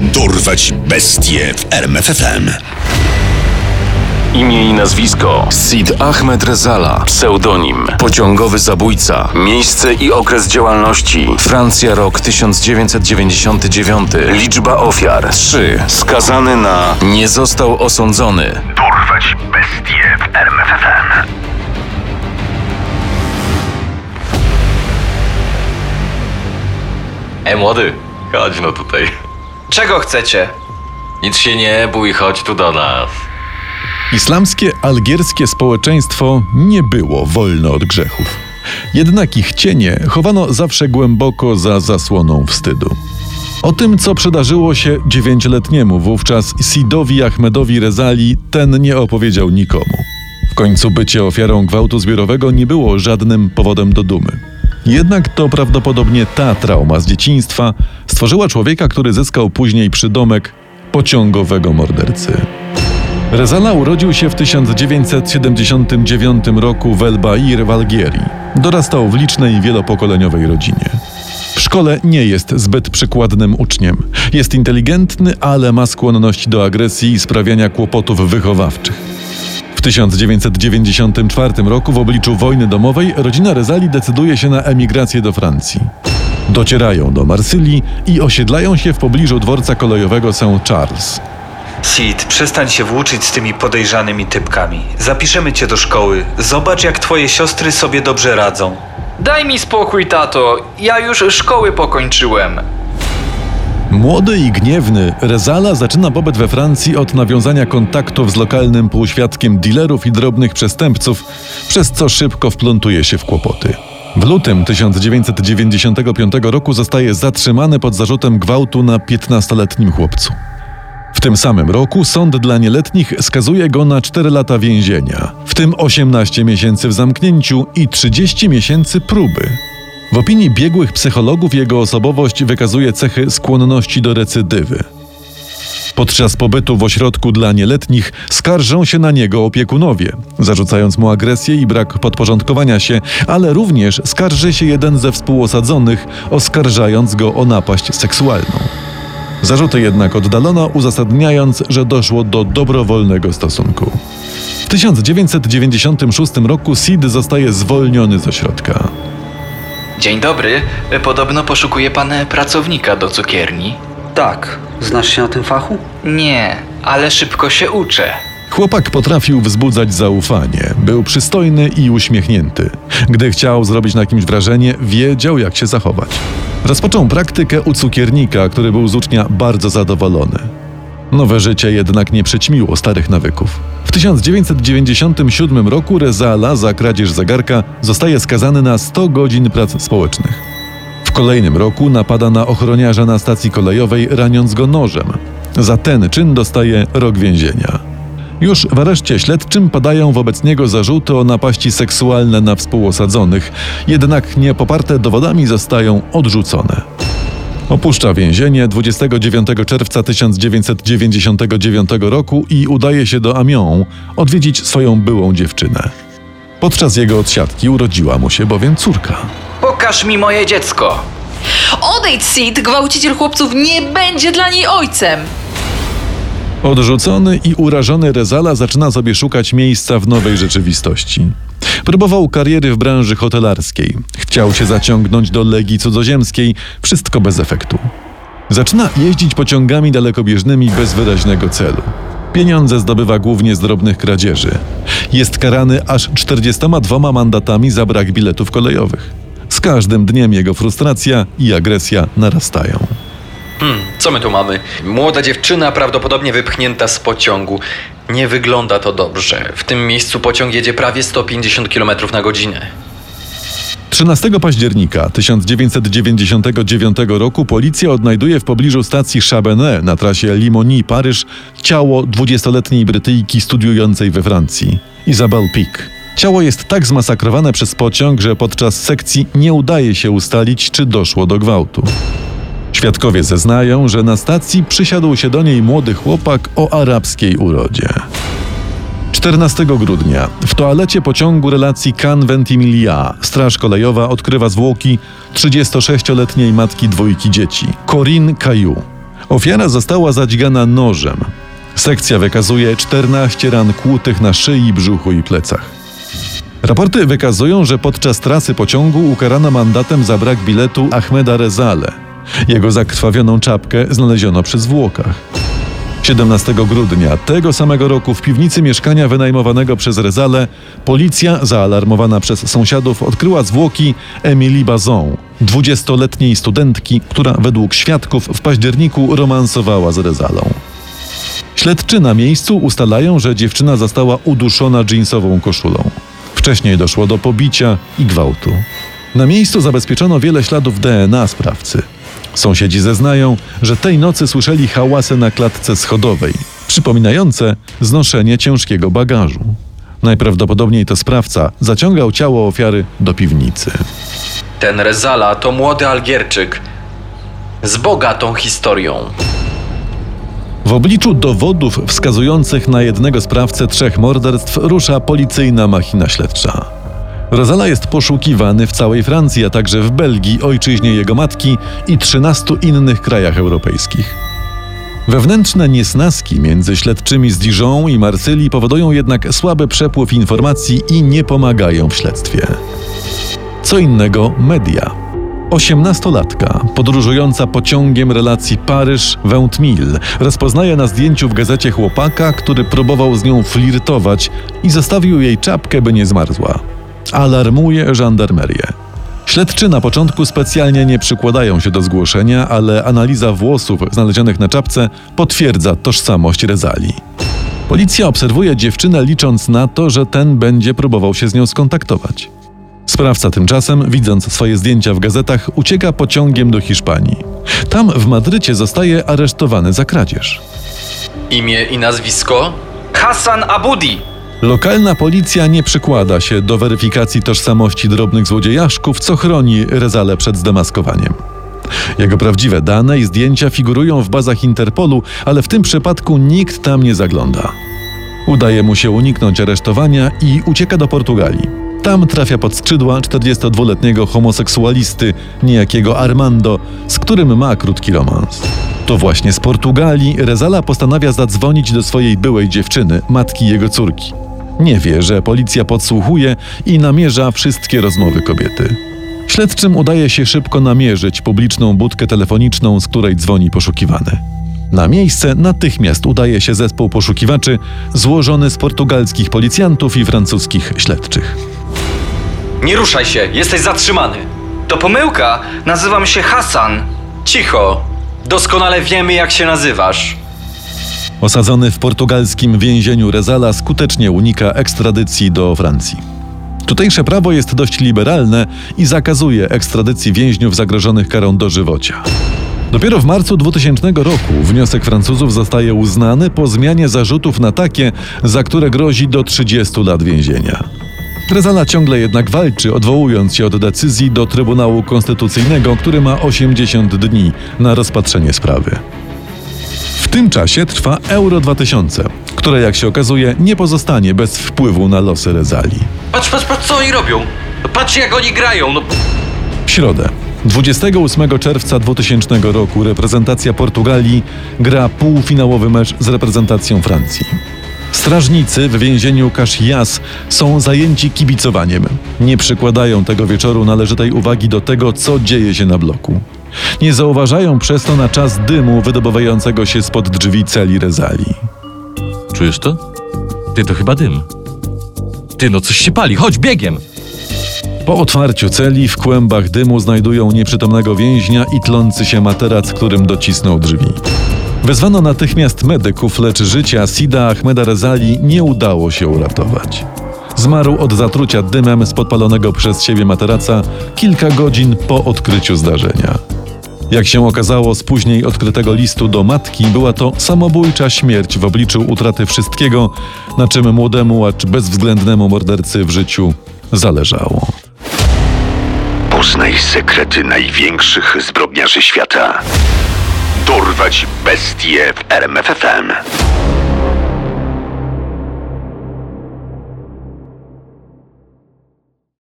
Dorwać bestie w RMFFM. Imię i nazwisko. Sid Ahmed Rezala, pseudonim. Pociągowy zabójca, miejsce i okres działalności. Francja rok 1999, liczba ofiar. 3, skazany na nie został osądzony. Dorwać bestie w RMFFM. E młody, chodź no tutaj. Czego chcecie? Nic się nie bój, chodź tu do nas. Islamskie algierskie społeczeństwo nie było wolne od grzechów. Jednak ich cienie chowano zawsze głęboko za zasłoną wstydu. O tym, co przydarzyło się dziewięcioletniemu wówczas Sidowi Ahmedowi Rezali, ten nie opowiedział nikomu. W końcu bycie ofiarą gwałtu zbiorowego nie było żadnym powodem do dumy. Jednak to prawdopodobnie ta trauma z dzieciństwa stworzyła człowieka, który zyskał później przydomek pociągowego mordercy. Rezala urodził się w 1979 roku w El Bair w Algierii. Dorastał w licznej wielopokoleniowej rodzinie. W szkole nie jest zbyt przykładnym uczniem. Jest inteligentny, ale ma skłonność do agresji i sprawiania kłopotów wychowawczych. W 1994 roku w obliczu wojny domowej rodzina Rezali decyduje się na emigrację do Francji. Docierają do Marsylii i osiedlają się w pobliżu dworca kolejowego St. Charles. Sid, przestań się włóczyć z tymi podejrzanymi typkami. Zapiszemy cię do szkoły. Zobacz, jak twoje siostry sobie dobrze radzą. Daj mi spokój, tato. Ja już szkoły pokończyłem. Młody i gniewny, Rezala zaczyna pobyt we Francji od nawiązania kontaktów z lokalnym półświadkiem dealerów i drobnych przestępców, przez co szybko wplątuje się w kłopoty. W lutym 1995 roku zostaje zatrzymany pod zarzutem gwałtu na 15-letnim chłopcu. W tym samym roku sąd dla nieletnich skazuje go na 4 lata więzienia, w tym 18 miesięcy w zamknięciu i 30 miesięcy próby. W opinii biegłych psychologów jego osobowość wykazuje cechy skłonności do recydywy. Podczas pobytu w ośrodku dla nieletnich skarżą się na niego opiekunowie, zarzucając mu agresję i brak podporządkowania się, ale również skarży się jeden ze współosadzonych, oskarżając go o napaść seksualną. Zarzuty jednak oddalono, uzasadniając, że doszło do dobrowolnego stosunku. W 1996 roku Sid zostaje zwolniony z ośrodka. Dzień dobry. Podobno poszukuje pan pracownika do cukierni. Tak. Znasz się na tym fachu? Nie, ale szybko się uczę. Chłopak potrafił wzbudzać zaufanie, był przystojny i uśmiechnięty. Gdy chciał zrobić na kimś wrażenie, wiedział jak się zachować. Rozpoczął praktykę u cukiernika, który był z ucznia bardzo zadowolony. Nowe życie jednak nie przyćmiło starych nawyków. W 1997 roku Rezala za kradzież zegarka zostaje skazany na 100 godzin prac społecznych. W kolejnym roku napada na ochroniarza na stacji kolejowej, raniąc go nożem. Za ten czyn dostaje rok więzienia. Już w areszcie śledczym padają wobec niego zarzuty o napaści seksualne na współosadzonych, jednak nie poparte dowodami zostają odrzucone. Opuszcza więzienie 29 czerwca 1999 roku i udaje się do Amiens odwiedzić swoją byłą dziewczynę. Podczas jego odsiadki urodziła mu się bowiem córka. Pokaż mi moje dziecko. Odejdź, Sid! Gwałciciel chłopców nie będzie dla niej ojcem! Odrzucony i urażony Rezala zaczyna sobie szukać miejsca w nowej rzeczywistości. Próbował kariery w branży hotelarskiej. Chciał się zaciągnąć do Legii Cudzoziemskiej, wszystko bez efektu. Zaczyna jeździć pociągami dalekobieżnymi bez wyraźnego celu. Pieniądze zdobywa głównie z drobnych kradzieży. Jest karany aż 42 mandatami za brak biletów kolejowych. Z każdym dniem jego frustracja i agresja narastają. Hmm, co my tu mamy? Młoda dziewczyna prawdopodobnie wypchnięta z pociągu. Nie wygląda to dobrze. W tym miejscu pociąg jedzie prawie 150 km na godzinę. 13 października 1999 roku policja odnajduje w pobliżu stacji Chabanais na trasie Limoni-Paryż ciało 20-letniej Brytyjki studiującej we Francji, Isabelle Pic. Ciało jest tak zmasakrowane przez pociąg, że podczas sekcji nie udaje się ustalić, czy doszło do gwałtu. Świadkowie zeznają, że na stacji przysiadł się do niej młody chłopak o arabskiej urodzie. 14 grudnia w toalecie pociągu relacji Cannes-Ventimiglia Straż Kolejowa odkrywa zwłoki 36-letniej matki dwójki dzieci, Corinne Caillou. Ofiara została zadźgana nożem. Sekcja wykazuje 14 ran kłutych na szyi, brzuchu i plecach. Raporty wykazują, że podczas trasy pociągu ukarano mandatem za brak biletu Ahmeda Rezale. Jego zakrwawioną czapkę znaleziono przy zwłokach. 17 grudnia tego samego roku w piwnicy mieszkania wynajmowanego przez Rezale policja, zaalarmowana przez sąsiadów, odkryła zwłoki Emily Bazon, 20-letniej studentki, która według świadków w październiku romansowała z Rezalą. Śledczy na miejscu ustalają, że dziewczyna została uduszona dżinsową koszulą. Wcześniej doszło do pobicia i gwałtu. Na miejscu zabezpieczono wiele śladów DNA sprawcy. Sąsiedzi zeznają, że tej nocy słyszeli hałasy na klatce schodowej, przypominające znoszenie ciężkiego bagażu. Najprawdopodobniej to sprawca zaciągał ciało ofiary do piwnicy. Ten Rezala to młody Algierczyk z bogatą historią. W obliczu dowodów wskazujących na jednego sprawcę trzech morderstw rusza policyjna machina śledcza. Rozala jest poszukiwany w całej Francji, a także w Belgii, ojczyźnie jego matki i 13 innych krajach europejskich. Wewnętrzne niesnaski między śledczymi z Dijon i Marsylii powodują jednak słaby przepływ informacji i nie pomagają w śledztwie. Co innego media. Osiemnastolatka, podróżująca pociągiem relacji Paryż-Ventmil, rozpoznaje na zdjęciu w gazecie chłopaka, który próbował z nią flirtować i zostawił jej czapkę, by nie zmarzła. Alarmuje żandarmerię. Śledczy na początku specjalnie nie przykładają się do zgłoszenia, ale analiza włosów znalezionych na czapce potwierdza tożsamość Rezali. Policja obserwuje dziewczynę, licząc na to, że ten będzie próbował się z nią skontaktować. Sprawca tymczasem, widząc swoje zdjęcia w gazetach, ucieka pociągiem do Hiszpanii. Tam w Madrycie zostaje aresztowany za kradzież. Imię i nazwisko? Hassan Abudi! Lokalna policja nie przykłada się do weryfikacji tożsamości drobnych złodziejaszków, co chroni Rezale przed zdemaskowaniem. Jego prawdziwe dane i zdjęcia figurują w bazach Interpolu, ale w tym przypadku nikt tam nie zagląda. Udaje mu się uniknąć aresztowania i ucieka do Portugalii. Tam trafia pod skrzydła 42-letniego homoseksualisty, niejakiego Armando, z którym ma krótki romans. To właśnie z Portugalii Rezala postanawia zadzwonić do swojej byłej dziewczyny, matki jego córki. Nie wie, że policja podsłuchuje i namierza wszystkie rozmowy kobiety. Śledczym udaje się szybko namierzyć publiczną budkę telefoniczną, z której dzwoni poszukiwany. Na miejsce natychmiast udaje się zespół poszukiwaczy złożony z portugalskich policjantów i francuskich śledczych. Nie ruszaj się, jesteś zatrzymany. To pomyłka! Nazywam się Hassan. Cicho. Doskonale wiemy, jak się nazywasz. Osadzony w portugalskim więzieniu Rezala skutecznie unika ekstradycji do Francji. Tutejsze prawo jest dość liberalne i zakazuje ekstradycji więźniów zagrożonych karą dożywocia. Dopiero w marcu 2000 roku wniosek Francuzów zostaje uznany po zmianie zarzutów na takie, za które grozi do 30 lat więzienia. Rezala ciągle jednak walczy, odwołując się od decyzji do Trybunału Konstytucyjnego, który ma 80 dni na rozpatrzenie sprawy. W tym czasie trwa Euro 2000, które jak się okazuje nie pozostanie bez wpływu na losy Rezali. Patrz, patrz, patrz, co oni robią. Patrz, jak oni grają. No, W środę, 28 czerwca 2000 roku, reprezentacja Portugalii gra półfinałowy mecz z reprezentacją Francji. Strażnicy w więzieniu Caxias są zajęci kibicowaniem. Nie przykładają tego wieczoru należytej uwagi do tego, co dzieje się na bloku. Nie zauważają przez to na czas dymu wydobywającego się spod drzwi celi Rezali. Czujesz to? Ty, to chyba dym. Ty, no coś się pali, chodź biegiem! Po otwarciu celi w kłębach dymu znajdują nieprzytomnego więźnia i tlący się materac, którym docisnął drzwi. Wezwano natychmiast medyków, lecz życia Sida Ahmeda Rezali nie udało się uratować. Zmarł od zatrucia dymem z podpalonego przez siebie materaca kilka godzin po odkryciu zdarzenia. Jak się okazało z później odkrytego listu do matki, była to samobójcza śmierć w obliczu utraty wszystkiego, na czym młodemu, acz bezwzględnemu mordercy w życiu zależało. Poznaj sekrety największych zbrodniarzy świata. Dorwać bestie w RMFFM.